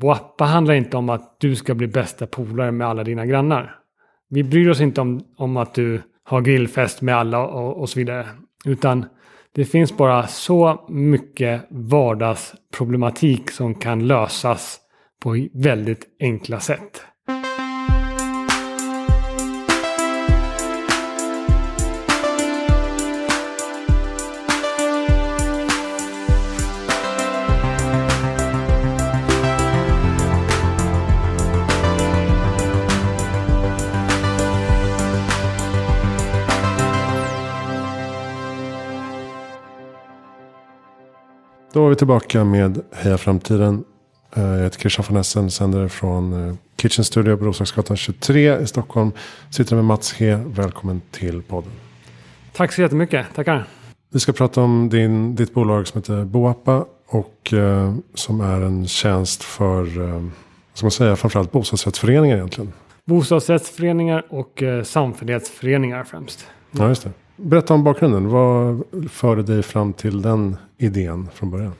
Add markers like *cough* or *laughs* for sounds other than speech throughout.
Boappa handlar inte om att du ska bli bästa polare med alla dina grannar. Vi bryr oss inte om, om att du har grillfest med alla och, och så vidare. Utan det finns bara så mycket vardagsproblematik som kan lösas på väldigt enkla sätt. Då är vi tillbaka med Heja Framtiden. Eh, Jag heter Christian von Essen, sänder från eh, Kitchen Studio på Roslagsgatan 23 i Stockholm. Sitter med Mats He. Välkommen till podden. Tack så jättemycket. Tackar. Vi ska prata om din, ditt bolag som heter Boappa. Och eh, som är en tjänst för, eh, ska man säga, framförallt bostadsrättsföreningar egentligen. Bostadsrättsföreningar och eh, samfällighetsföreningar främst. Ja, just det. Berätta om bakgrunden. Vad förde dig fram till den idén från början?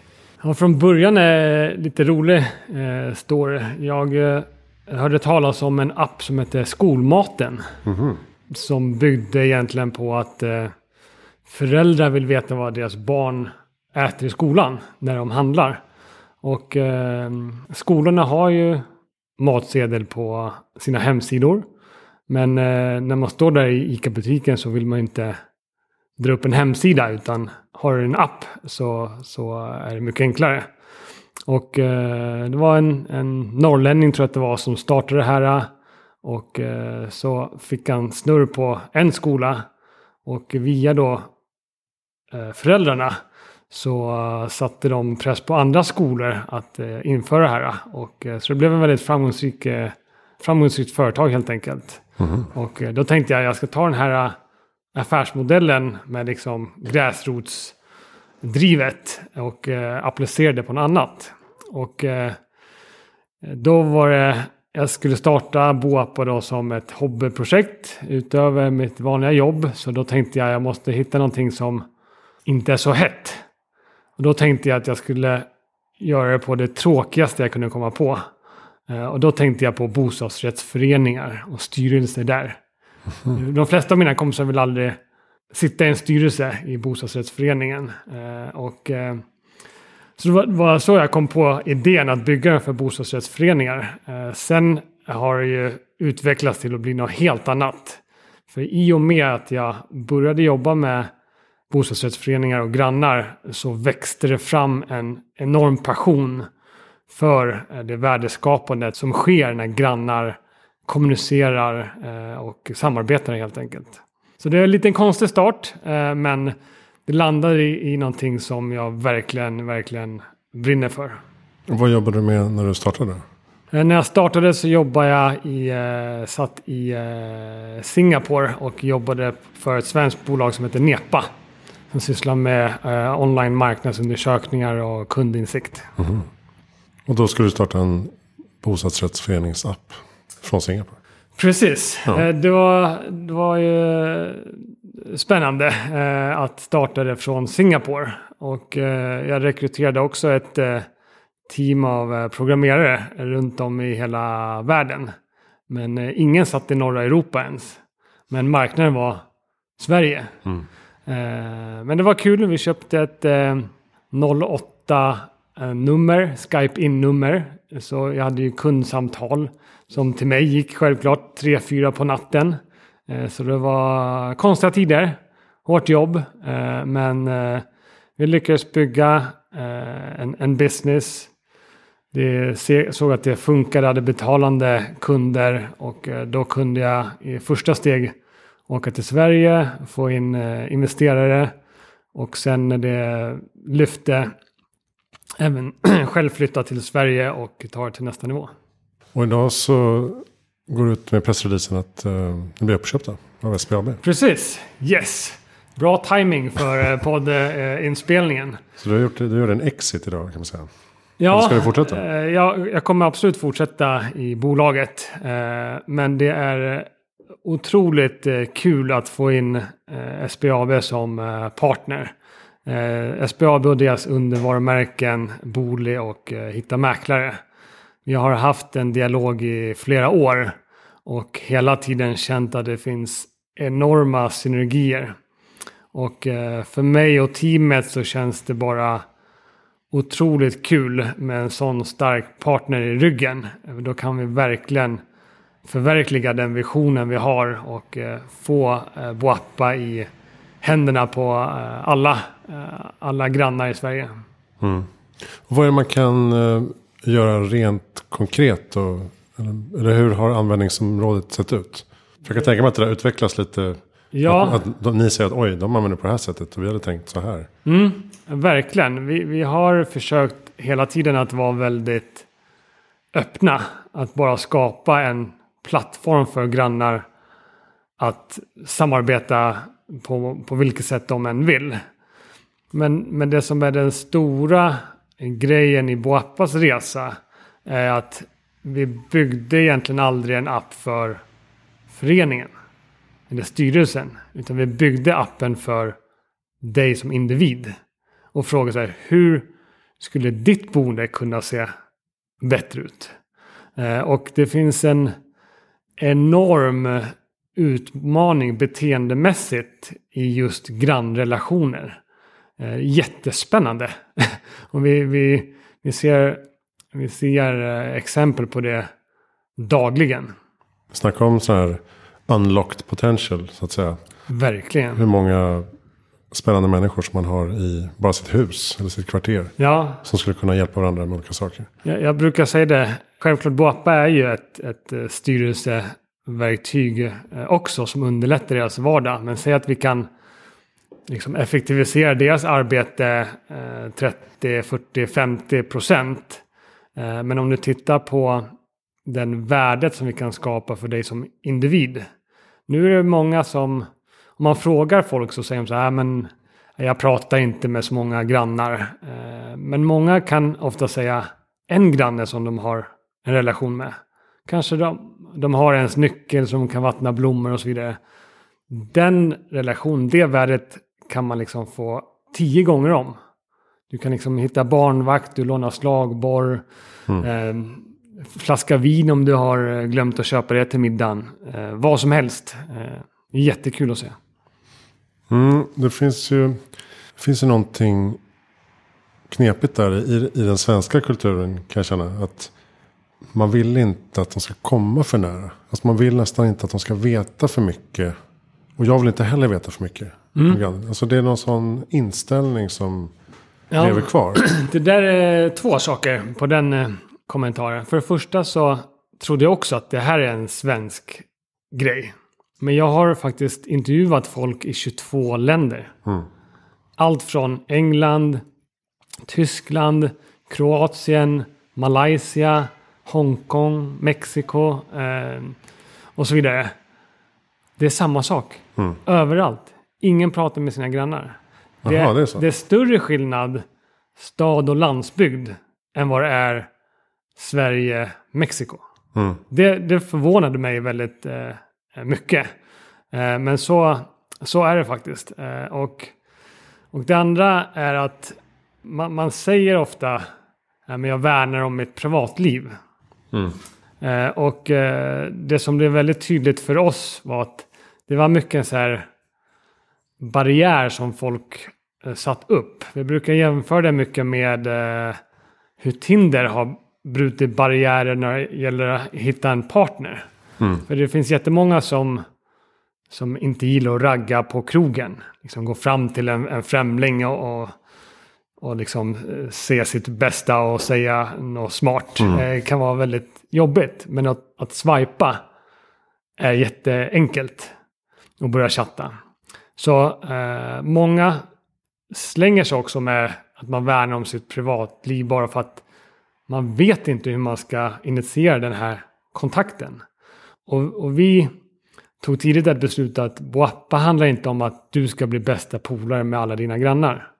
Ja, från början är lite rolig eh, story. Jag eh, hörde talas om en app som heter Skolmaten. Som byggde egentligen på att eh, föräldrar vill veta vad deras barn äter i skolan när de handlar. Och eh, skolorna har ju matsedel på sina hemsidor. Men eh, när man står där i ICA-butiken så vill man inte dra upp en hemsida utan har du en app så, så är det mycket enklare. Och eh, det var en, en norrlänning tror jag att det var som startade det här. Och eh, så fick han snurr på en skola. Och via då eh, föräldrarna så satte de press på andra skolor att införa det här. Och, så det blev en väldigt framgångsrik, framgångsrikt företag helt enkelt. Och eh, då tänkte jag jag ska ta den här affärsmodellen med liksom gräsrotsdrivet och eh, applicerade på något annat. Och eh, då var det, jag skulle starta Boapa då som ett hobbyprojekt utöver mitt vanliga jobb. Så då tänkte jag jag måste hitta någonting som inte är så hett. Och då tänkte jag att jag skulle göra det på det tråkigaste jag kunde komma på. Eh, Och då tänkte jag på bostadsrättsföreningar och styrelser där. Mm-hmm. De flesta av mina kompisar vill aldrig sitta i en styrelse i bostadsrättsföreningen. Eh, och, eh, så det var- så jag kom på idén att bygga den för bostadsrättsföreningar. Eh, sen har det ju utvecklats till att bli något helt annat. För i och med att jag började jobba med bostadsrättsföreningar och grannar så växte det fram en enorm passion för det värdeskapandet som sker när grannar kommunicerar eh, och samarbetar helt enkelt. Så det är en liten konstig start, eh, men det landade i, i någonting som jag verkligen, verkligen brinner för. Vad jobbade du med när du startade? Eh, När jag startade så jobbade jag i, eh, satt i eh, Singapore och jobbade för ett svenskt bolag som heter Nepa. Som sysslar med eh, online marknadsundersökningar och kundinsikt. Och då skulle du starta en bostadsrättsföreningsapp från Singapore. Precis. Ja. Eh, Det, var, det var ju spännande eh, att starta det från Singapore. Och eh, jag rekryterade också ett team av programmerare runt om i hela världen. Men ingen satt i norra Europa ens. Men marknaden var Sverige. Eh, men det var kul. Vi köpte ett eh, 08-nummer, Skype in-nummer. Så jag hade ju kundsamtal som till mig gick självklart 3-4 på natten. Eh, så det var konstiga tider, hårt jobb. Eh, men eh, vi lyckades bygga en, en business. Det såg att det funkade, hade betalande kunder och då kunde jag i första steg åka till Sverige, få in investerare och sen när det lyfte även *clears throat* själv flytta till Sverige och ta det till nästa nivå. Och idag så går du ut med pressreleasen att uh, ni blir uppköpta av SBAB. Precis, yes. Bra timing för eh, poddinspelningen. Så du, har gjort, du gör en exit idag kan man säga. Ja, Eller ska du fortsätta? eh, Jag, jag kommer absolut fortsätta i bolaget. eh, Men det är otroligt eh, kul att få in eh, SBAB som eh, partner. Eh, SBAB och deras undervarumärken Booli och eh, Hitta Mäklare vi har haft en dialog i flera år och hela tiden känt att det finns enorma synergier. Och eh, för mig och teamet så känns det bara otroligt kul med en sån stark partner i ryggen. Då kan vi verkligen förverkliga den visionen vi har och eh, få eh, Boappa i händerna på alla, alla grannar i Sverige. Mm. Och vad är det man kan göra rent konkret? Och, eller, eller hur har användningsområdet sett ut? För jag kan tänka mig att det där utvecklas lite. Ja. Att, att de, ni säger att oj, de använder på det här sättet och vi hade tänkt så här. Mm, verkligen. Vi, vi har försökt hela tiden att vara väldigt öppna. Att bara skapa en plattform för grannar att samarbeta på, på vilket sätt de än vill. Men, men det som är den stora grejen i Boappas resa är att vi byggde egentligen aldrig en app för föreningen eller styrelsen. Utan vi byggde appen för dig som individ. Och frågade så här, hur skulle ditt boende kunna se bättre ut? Eh, och det finns en enorm utmaning beteendemässigt i just grannrelationer. Eh, jättespännande. *laughs* och vi, vi, vi ser, vi ser eh, exempel på det dagligen. Snacka om så här unlocked potential så att säga. Verkligen. Hur många spännande människor som man har i bara sitt hus eller sitt kvarter. Ja. Som skulle kunna hjälpa varandra med olika saker. Jag, jag brukar säga det. Självklart Boapa är ju ett, ett eh, styrelseverktyg också som underlättar deras vardag. Men säg att vi kan liksom effektivisera deras arbete eh, 30, 40, 50 procent. Eh, men om du tittar på den värdet som vi kan skapa för dig som individ. Nu är det många som, om man frågar folk så säger de så här, ah, men jag pratar inte med så många grannar. Eh, men många kan ofta säga en granne som de har en relation med. Kanske de, de har ens nyckel som kan vattna blommor och så vidare. Den relationen, det värdet kan man liksom få tio gånger om. Du kan liksom hitta barnvakt, du lånar slagborr. Mm. Eh, flaska vin om du har eh, glömt att köpa det till middagen. Eh, vad som helst. Eh, jättekul att se. Mm, det finns ju, finns ju någonting knepigt där i, i den svenska kulturen kan jag känna. Att man vill inte att de ska komma för nära. Alltså man vill nästan inte att de ska veta för mycket. Och jag vill inte heller veta för mycket. Mm. Alltså det är någon sån inställning som ja, lever kvar. *clears throat* Det där är två saker på den eh, kommentaren. För det första så trodde jag också att det här är en svensk grej. Men jag har faktiskt intervjuat folk i 22 länder. Mm. Allt från England, Tyskland, Kroatien, Malaysia, Hongkong, Mexiko eh, och så vidare. Det är samma sak. Mm. Överallt. Ingen pratar med sina grannar. Det, Aha, det, är det, är större skillnad stad och landsbygd än vad det är Sverige, Mexiko. Mm. Det, det förvånade mig väldigt eh, mycket. Eh, men så, så är det faktiskt. Eh, och, och det andra är att man, man säger ofta att jag värnar om mitt privatliv. Mm. Eh, och eh, det som blev väldigt tydligt för oss var att det var mycket så här barriär som folk eh, satt upp. Vi brukar jämföra det mycket med hur Tinder har brutit barriärer när det gäller att hitta en partner. Mm. För det finns jättemånga som, som inte gillar att ragga på krogen. Liksom gå fram till en, en främling och, och, och liksom eh, se sitt bästa och säga något smart. Mm. Det kan vara väldigt jobbigt. Men att, att swipa är jätteenkelt. Och börja chatta. Så eh, många slänger sig också med att man värnar om sitt privatliv bara för att man vet inte hur man ska initiera den här kontakten. Och, och vi tog tidigt ett beslut att Boappa handlar inte om att du ska bli bästa polare med alla dina grannar.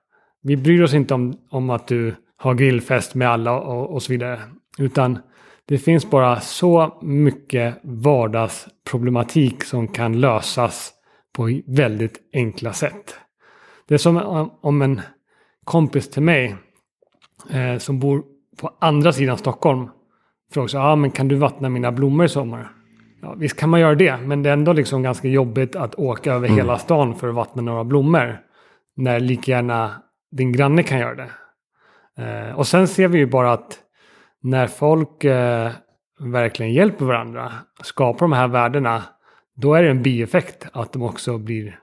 Vi bryr oss inte om, om att du har grillfest med alla och, och så vidare. Utan det finns bara så mycket vardagsproblematik som kan lösas på väldigt enkla sätt. Det är som om en kompis till mig eh, som bor på andra sidan Stockholm frågar så, ah, men kan du vattna mina blommor i sommar? Ja, visst kan man göra det, men det är ändå liksom ganska jobbigt att åka över hela stan för att vattna några blommor. När lika gärna din granne kan göra det. Eh, och sen ser vi ju bara att när folk eh, verkligen hjälper varandra, skapar de här värdena, då är det en bieffekt att de också blir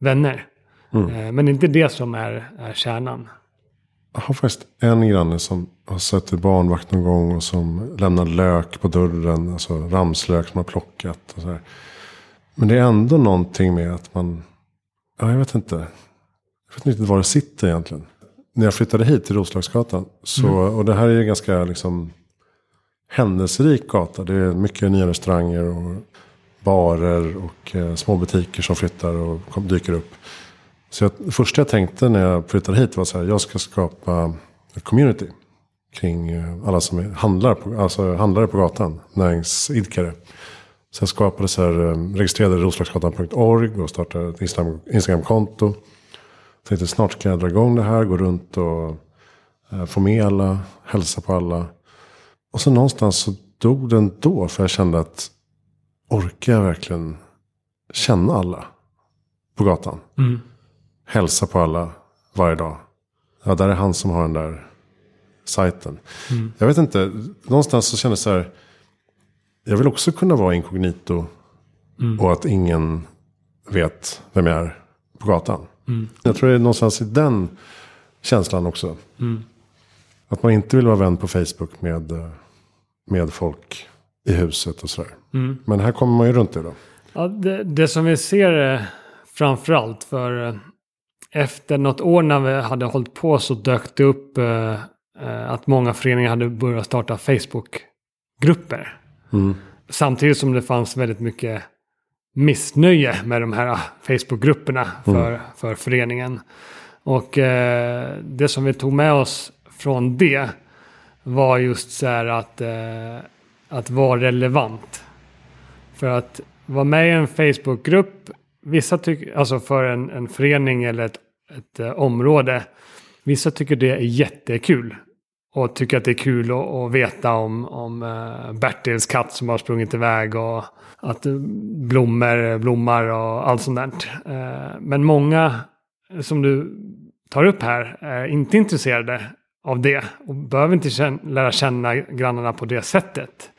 vänner. Eh, men inte det som är, är kärnan. Jag har faktiskt en granne som har sett ett barnvakt någon gång och som lämnar lök på dörren. Alltså ramslök som har plockat. Och så här. Men det är ändå någonting med att man, ja jag vet inte. Jag vet inte var det sitter egentligen. När jag flyttade hit till Roslagsgatan. Så, Och det här är ju ganska liksom händelserik gata. Det är mycket nya restauranger och barer och eh, små butiker som flyttar och kom, dyker upp. Så jag, det första jag tänkte när jag flyttade hit var så här, jag ska skapa ett community. Kring eh, alla som är, handlar, på, alltså handlare på gatan, näringsidkare. Så jag skapade så här, eh, registrerade roslagsgatan.org och startade ett Instagram- Instagramkonto. Tänkte snart ska jag dra igång det här, gå runt och eh, få med alla, hälsa på alla. Och så någonstans så dog den då, för jag kände att orkar jag verkligen känna alla på gatan? hälsa på alla varje dag. Ja, där är han som har den där sajten. Jag vet inte, någonstans så kändes det så här. Jag vill också kunna vara inkognito. Och att ingen vet vem jag är på gatan. Jag tror det är någonstans i den känslan också. Att man inte vill vara vän på Facebook med, med folk i huset och sådär. Men här kommer man ju runt det då. Ja, det, det som vi ser eh, framförallt för eh, efter något år när vi hade hållit på så dök det upp eh, att många föreningar hade börjat starta Facebook-grupper. Samtidigt som det fanns väldigt mycket missnöje med de här Facebook-grupperna för, för föreningen. Och eh, det som vi tog med oss från det var just så här att, eh, att vara relevant. För att vara med i en Facebook-grupp, vissa tycker, alltså för en, en förening eller ett, ett eh, område, vissa tycker det är jättekul. Och tycker att det är kul att, att veta om, om eh, Bertils katt som har sprungit iväg och att eh, blommor blommar och allt sånt där. Eh, men många som du tar upp här är inte intresserade av det och behöver inte känna, lära känna grannarna på det sättet.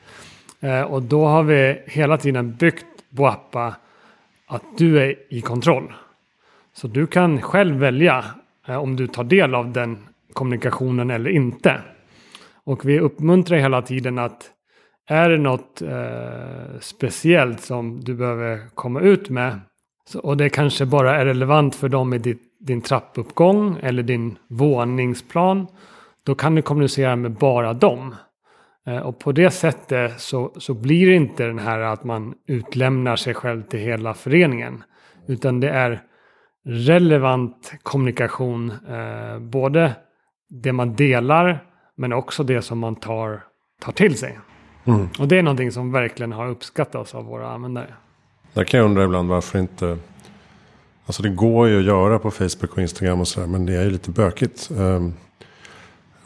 Eh, och då har vi hela tiden byggt Boappa att du är i kontroll. Så du kan själv välja eh, om du tar del av den kommunikationen eller inte. Och vi uppmuntrar hela tiden att är det något eh, speciellt som du behöver komma ut med så, och det kanske bara är relevant för dem i ditt, din trappuppgång eller din våningsplan. Då kan du kommunicera med bara dem. Eh, och på det sättet så, så blir det inte den här att man utlämnar sig själv till hela föreningen. Utan det är relevant kommunikation. Eh, både det man delar men också det som man tar, tar till sig. Och det är någonting som verkligen har uppskattats av våra användare. Där kan jag undra ibland varför inte. Alltså det går ju att göra på Facebook och Instagram och sådär. Men det är ju lite bökigt. Um,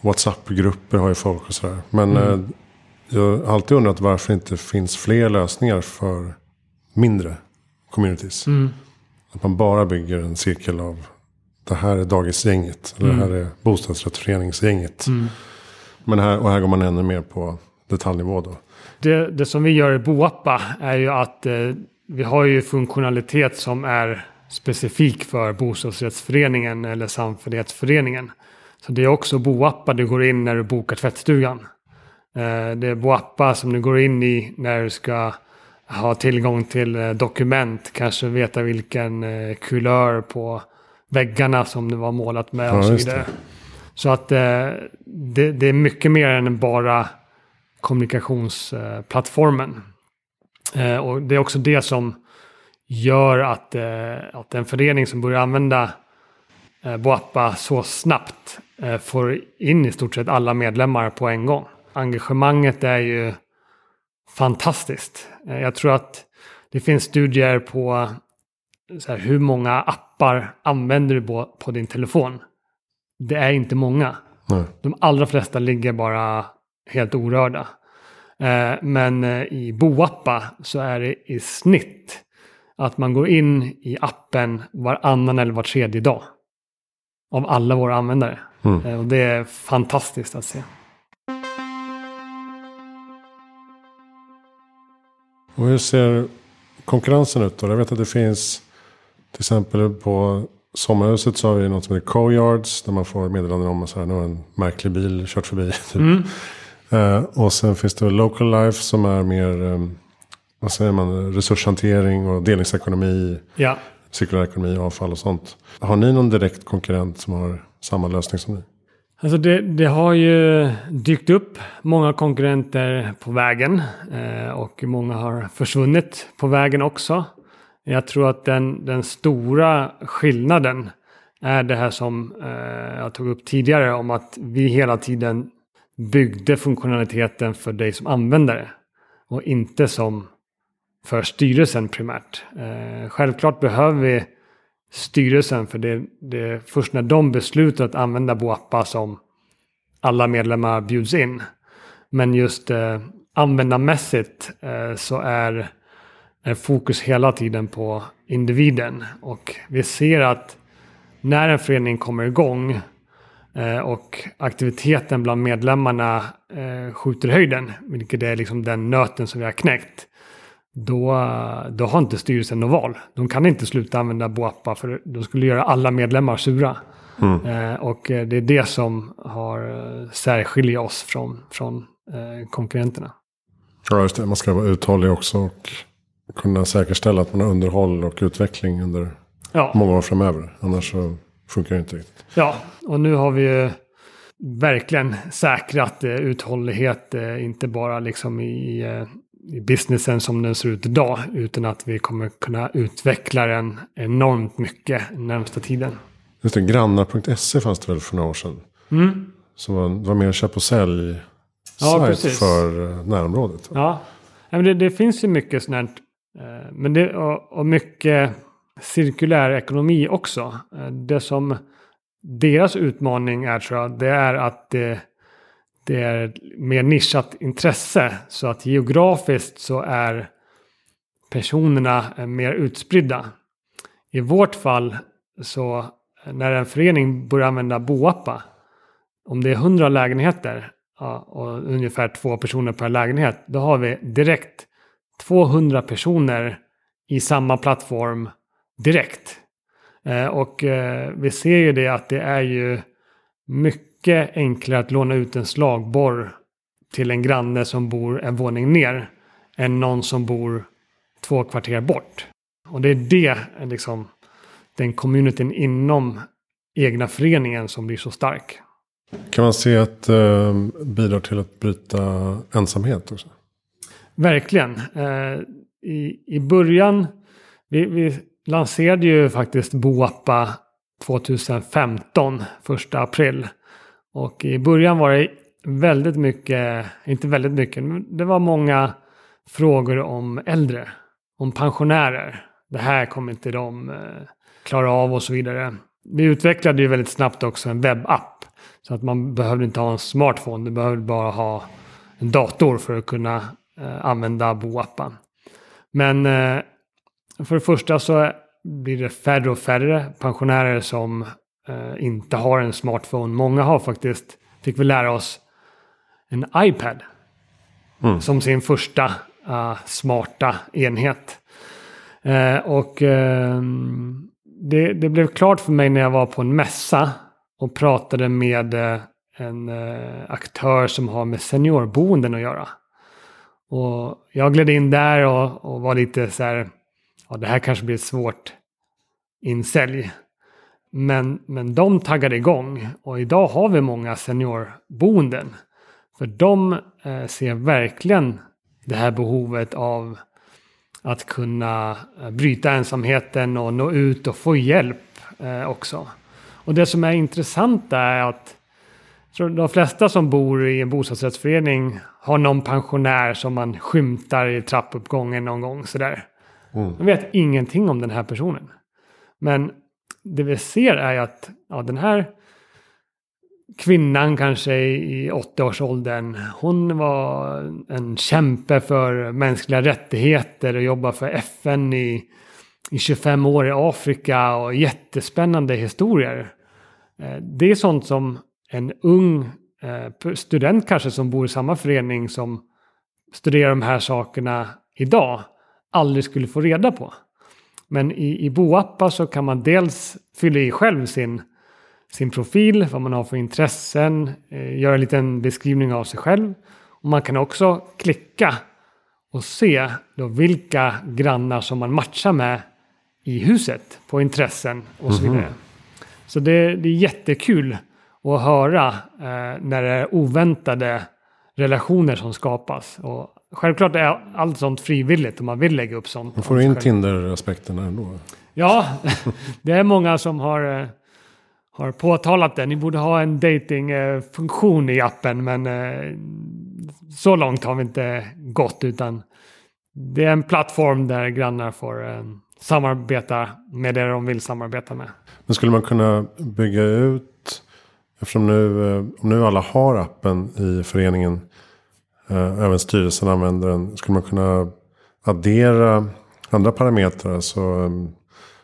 WhatsApp-grupper har ju folk och sådär. Men eh, jag har alltid undrat varför det inte finns fler lösningar för mindre communities. Att man bara bygger en cirkel av det här är dagisgänget. Eller det här är bostadsrättsföreningsgänget. Men här, och här går man ännu mer på detaljnivå då. Det, det som vi gör i Boappa är ju att eh, vi har ju funktionalitet som är specifik för bostadsrättsföreningen eller samfällighetsföreningen. Så det är också Boappa du går in när du bokar tvättstugan. Eh, det är Boappa som du går in i när du ska ha tillgång till eh, dokument. Kanske veta vilken eh, kulör på väggarna som det var målat med Ja, och så vidare. Så att det, det är mycket mer än bara kommunikationsplattformen. Och det är också det som gör att, att en förening som börjar använda eh, Boappa så snabbt eh, får in i stort sett alla medlemmar på en gång. Engagemanget är ju fantastiskt. Eh, jag tror att det finns studier på här, hur många appar använder du på, på din telefon. Det är inte många. Nej. De allra flesta ligger bara helt orörda. Men i Boappa så är det i snitt att man går in i appen varannan eller var tredje dag. Av alla våra användare. Mm. Eh, och det är fantastiskt att se. Och hur ser konkurrensen ut då? Jag vet att det finns till exempel på sommarhuset så har vi något som heter Co-yards. Där man får meddelanden om att nu har en märklig bil kört förbi. *laughs* Typ. Mm. Eh, och sen finns det Local Life som är mer eh, vad säger man, resurshantering och delningsekonomi. Ja, Cirkulär ekonomi, avfall och sånt. Har ni någon direkt konkurrent som har samma lösning som ni? Alltså det, det har ju dykt upp många konkurrenter på vägen eh, och många har försvunnit på vägen också. Jag tror att den, den stora skillnaden är det här som eh, jag tog upp tidigare om att vi hela tiden byggde funktionaliteten för dig som användare och inte som för styrelsen primärt. Eh, självklart behöver vi styrelsen för det, det är först när de beslutar att använda Boappa som alla medlemmar bjuds in. Men just eh, användarmässigt eh, så är, är fokus hela tiden på individen. Och vi ser att när en förening kommer igång eh, och aktiviteten bland medlemmarna eh, skjuter i höjden, vilket är liksom den nöten som vi har knäckt, då, då har inte styrelsen något val. De kan inte sluta använda Boappa för de skulle göra alla medlemmar sura. Eh, och eh, det är det som har eh, särskiljer oss från, från eh, konkurrenterna. Ja, just det. Man ska vara uthållig också och kunna säkerställa att man har underhåll och utveckling under Ja, många år framöver. Annars så funkar det inte riktigt. ja, och nu har vi ju verkligen säkrat eh, uthållighet, eh, inte bara liksom i, i businessen som den ser ut idag, utan att vi kommer kunna utveckla den enormt mycket närmsta tiden. Just det, grannar.se fanns det väl för några år sedan. Mm. Som var, var mer köp och sälj Ja, precis. för eh, närområdet. Ja, Ja, men det, det finns ju mycket sånt här, eh, men det, och, och mycket cirkulär ekonomi också. Eh, Det som deras utmaning är tror jag, det är att det, det är mer nischat intresse. Så att geografiskt så är personerna eh, mer utspridda. I vårt fall så eh, när en förening börjar använda Boappa, om det är 100 lägenheter ja, och ungefär två personer per lägenhet, då har vi direkt 200 personer i samma plattform direkt. Eh, och eh, vi ser ju det att det är ju mycket enklare att låna ut en slagborr till en granne som bor en våning ner än någon som bor två kvarter bort. Och det är det, liksom, den communityn inom egna föreningen som blir så stark. Kan man se att eh, bidrar till att bryta ensamhet också? Verkligen. Eh, i, I början, vi, vi lanserade ju faktiskt Boappa 2015, första april. Och i början var det väldigt mycket, inte väldigt mycket, men det var många frågor om äldre, om pensionärer. Det här kommer inte de eh, klara av och så vidare. Vi utvecklade ju väldigt snabbt också en webbapp. Så att man behövde inte ha en smartphone, du behövde bara ha en dator för att kunna eh, använda boappen. Men eh, för det första så blir det färre och färre pensionärer som eh, inte har en smartphone. Många har faktiskt, fick vi lära oss, en iPad. Mm. Som sin första eh, smarta enhet. Eh, och eh, det, det blev klart för mig när jag var på en mässa och pratade med eh, en eh, aktör som har med seniorboenden att göra. Och jag gled in där och, och var lite så här, ja det här kanske blir ett svårt insälj. Men, men de taggade igång och idag har vi många seniorboenden. För de eh, ser verkligen det här behovet av att kunna eh, bryta ensamheten och nå ut och få hjälp eh, också. Och det som är intressant är att de flesta som bor i en bostadsrättsförening har någon pensionär som man skymtar i trappuppgången någon gång sådär. Mm. Man vet ingenting om den här personen. Men det vi ser är att ja, den här kvinnan kanske i 80-årsåldern. Hon var en kämpe för mänskliga rättigheter och jobbade för FN i, i 25 år i Afrika och jättespännande historier. Eh, det är sånt som en ung eh, student kanske som bor i samma förening som studerar de här sakerna idag aldrig skulle få reda på. Men i, i Boappa så kan man dels fylla i själv sin, sin profil, vad man har för intressen, eh, göra en liten beskrivning av sig själv. Och man kan också klicka och se då vilka grannar som man matchar med i huset på intressen och så vidare. Mm -hmm. Så det, det, är jättekul att höra eh, när det är oväntade relationer som skapas. Och självklart är allt sånt frivilligt om man vill lägga upp sånt. Man får in Tinder-aspekten ändå. Ja, *laughs* det är många som har, eh, har påtalat det. Ni borde ha en dating-funktion i appen, men eh, så långt har vi inte gått. utan Det är en plattform där grannar får eh, samarbeta med det de vill samarbeta med. Men skulle man kunna bygga ut, eftersom nu, om nu alla har appen i föreningen, även styrelsen använder den. Skulle man kunna addera andra parametrar? Alltså um,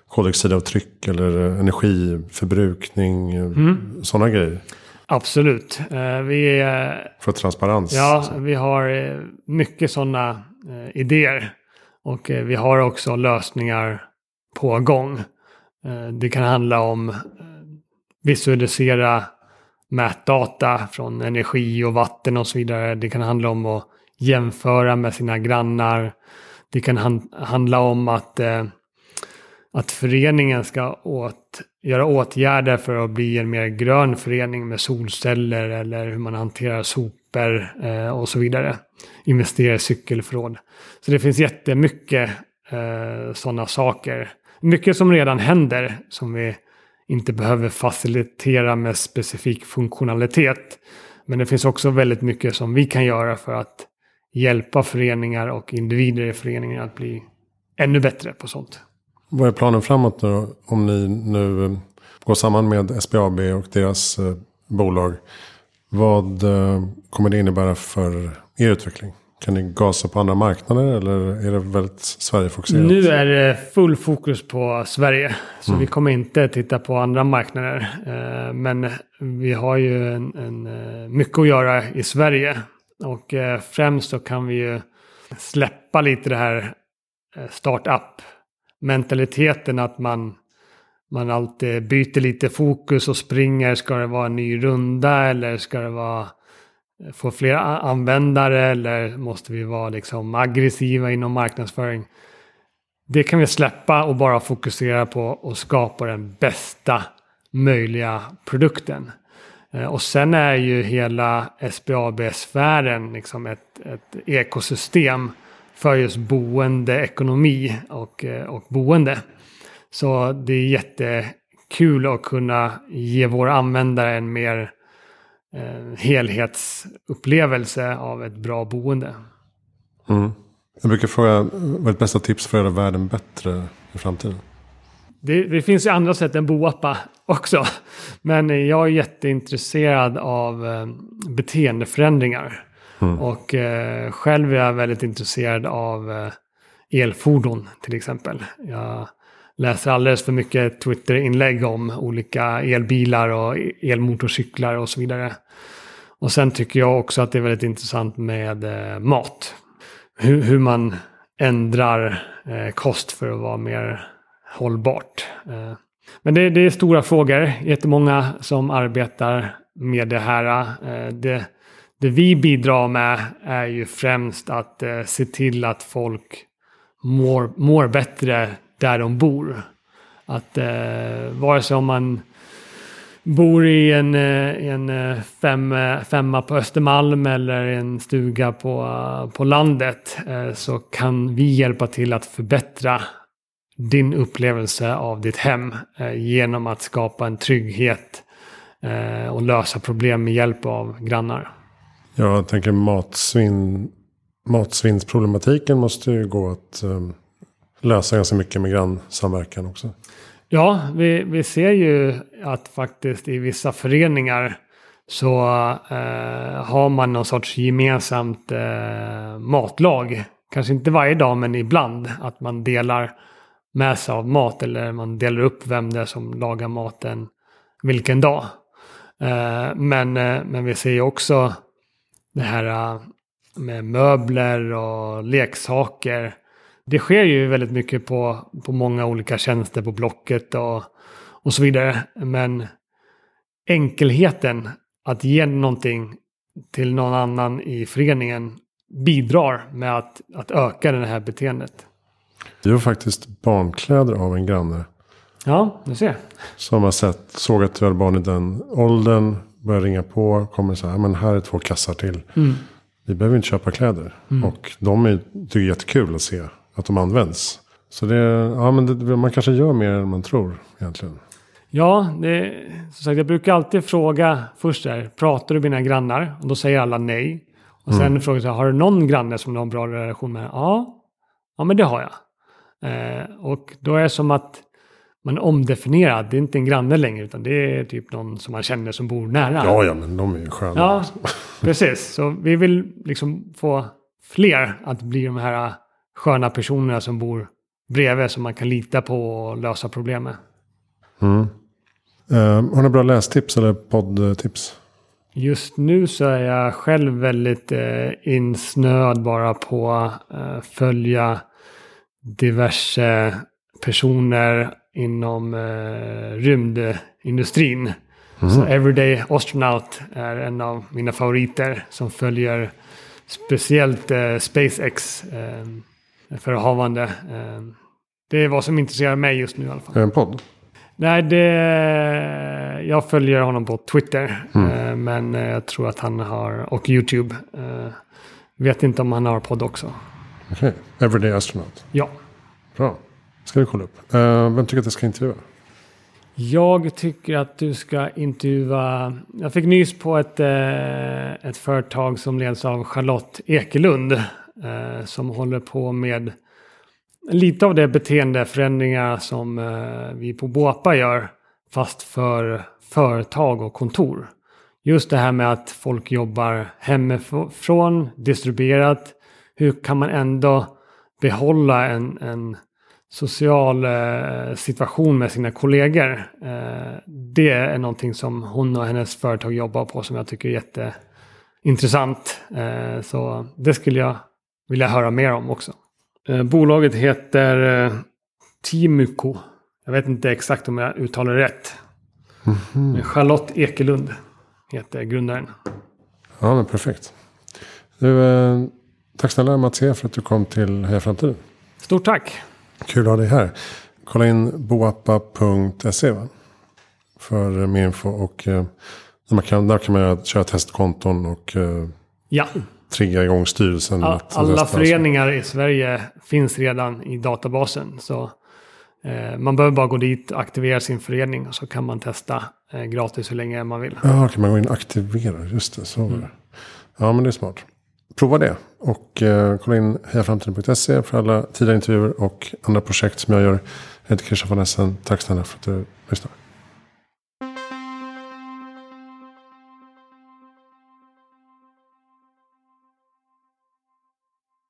koldioxidavtryck eller energiförbrukning. Eh, mm. Sådana grejer. Absolut. Vi, För transparens. Ja, vi har mycket sådana idéer. Och vi har också lösningar på gång. Det kan handla om visualisera mätdata från energi och vatten och så vidare. Det kan handla om att jämföra med sina grannar. Det kan han, handla om att, eh, att föreningen ska åt, göra åtgärder för att bli en mer grön förening med solceller eller hur man hanterar sopor eh, och så vidare. Investera i cykelförråd. Så det finns jättemycket eh, sådana saker. Mycket som redan händer som vi inte behöver facilitera med specifik funktionalitet. Men det finns också väldigt mycket som vi kan göra för att hjälpa föreningar och individer i föreningen att bli ännu bättre på sånt. Vad är planen framåt då? Om ni nu eh, går samman med SBAB och deras eh, bolag. Vad eh, kommer det innebära för er utveckling? Kan ni gasa på andra marknader eller är det väldigt Sverigefokuserat? Nu är det full fokus på Sverige. Så mm. vi kommer inte titta på andra marknader. Eh, men vi har ju en, en, eh, mycket att göra i Sverige. Och eh, främst så kan vi ju släppa lite det här startup-mentaliteten att man, man alltid byter lite fokus och springer. Ska det vara en ny runda eller ska det vara få fler användare eller måste vi vara liksom aggressiva inom marknadsföring? Det kan vi släppa och bara fokusera på att skapa den bästa möjliga produkten. Eh, och sen är ju hela SBAB-sfären liksom ett, ett ekosystem för just boende, ekonomi och, eh, och boende. Så det är jättekul att kunna ge våra användare en mer eh, helhetsupplevelse av ett bra boende. Mm. Jag brukar fråga, vad är ditt bästa tips för att göra världen bättre i framtiden? Det, det, finns ju andra sätt än boappa också. Men jag är jätteintresserad av eh, beteendeförändringar. Mm. Och eh, själv är jag väldigt intresserad av eh, elfordon till exempel. Jag läser alldeles för mycket Twitter-inlägg om olika elbilar och elmotorcyklar och så vidare. Och sen tycker jag också att det är väldigt intressant med eh, mat. Hur, hur, man ändrar eh, kost för att vara mer hållbart. Eh, men det, det, är stora frågor, jättemånga som arbetar med det här. Eh, det, det, vi bidrar med är ju främst att eh, se till att folk mår, mår bättre där de bor. Att eh, vare sig om man bor i en, eh, en eh, fem, eh, femma på Östermalm eller en stuga på, på landet eh, så kan vi hjälpa till att förbättra din upplevelse av ditt hem genom att skapa en trygghet och lösa problem med hjälp av grannar. Jag tänker matsvinn, matsvinnsproblematiken måste ju gå att ehm, lösa ganska mycket med grannsamverkan också. Ja, vi, vi ser ju att faktiskt i vissa föreningar så eh, har man någon sorts gemensamt eh, matlag. Kanske inte varje dag men ibland. Att man delar med sig av mat eller man delar upp vem det är som lagar maten vilken dag. Eh, men, eh, men vi ser ju också det här eh, med möbler och leksaker. Det sker ju väldigt mycket på, på många olika tjänster på Blocket och, och så vidare. Men enkelheten att ge någonting till någon annan i föreningen bidrar med att, att öka det här beteendet. Vi har faktiskt barnkläder av en granne. Ja, du ser. Som har sett, såg att du hade barn i den åldern. Börjar ringa på, kommer så här, men här är två kassar till. Mm. Vi behöver inte köpa kläder. Mm. Och de är, tycker jättekul att se att de används. Så det, ja, men det, man kanske gör mer än man tror egentligen. Ja, det, som sagt, jag brukar alltid fråga först där, pratar du med dina grannar? Och då säger alla nej. Och sen Mm. frågar jag, har du någon granne som du har en bra relation med? Ja, ja men det har jag. Eh, och då är det som att man omdefinierar, det är inte en granne längre, utan det är typ någon som man känner som bor nära. Ja, ja, men de är ju sköna. Ja, *laughs* precis. Så vi vill liksom få fler att bli de här sköna personerna som bor bredvid som man kan lita på och lösa problem med. Mm. Eh, har ni bra lästips eller poddtips? Just nu så är jag själv väldigt eh, insnöad bara på eh, följa diverse personer inom eh, rymdindustrin. Så Everyday Astronaut är en av mina favoriter som följer speciellt eh, SpaceX eh, förehavande. Eh, det är vad som intresserar mig just nu i alla fall. Är det en podd? Nej, det, jag följer honom på Twitter. Eh, men eh, jag tror att han har, och YouTube. Eh, vet inte om han har podd också. Okej. Everyday Astronaut. Ja. Bra. Ska vi kolla upp. Vem tycker att jag ska intervjua? Jag tycker att du ska intervjua... Jag fick nys på ett, ett företag som leds av Charlotte Ekelund. Eh, som håller på med lite av det beteendeförändringar som eh, vi på Boapa gör. Fast för företag och kontor. Just det här med att folk jobbar hemifrån, distribuerat. Hur kan man ändå behålla en, en social eh, situation med sina kollegor. Eh, det är någonting som hon och hennes företag jobbar på som jag tycker är jätteintressant. Eh, så det skulle jag vilja höra mer om också. Eh, bolaget heter eh, Timuko. Jag vet inte exakt om jag uttalar det rätt. Men Charlotte Ekelund heter grundaren. Ja, men perfekt. Du, eh, tack snälla Mats E för att du kom till Heja Framtiden. Stort tack! Kul att ha dig här. Kolla in boappa.se? För mer info. Och eh, där, kan, där kan man köra testkonton och eh, Ja, trigga igång styrelsen. All, alla föreningar i Sverige finns redan i databasen. Så eh, man behöver bara gå dit och aktivera sin förening och så kan man testa eh, gratis hur länge man vill. Ja, kan man gå in och aktivera. Just det, så det. Ja, men det är smart. Prova det. Och eh, kolla in hejaframtiden.se för alla tidigare intervjuer och andra projekt som jag gör. Jag heter Christian von Essen. Tack snälla för att du lyssnade.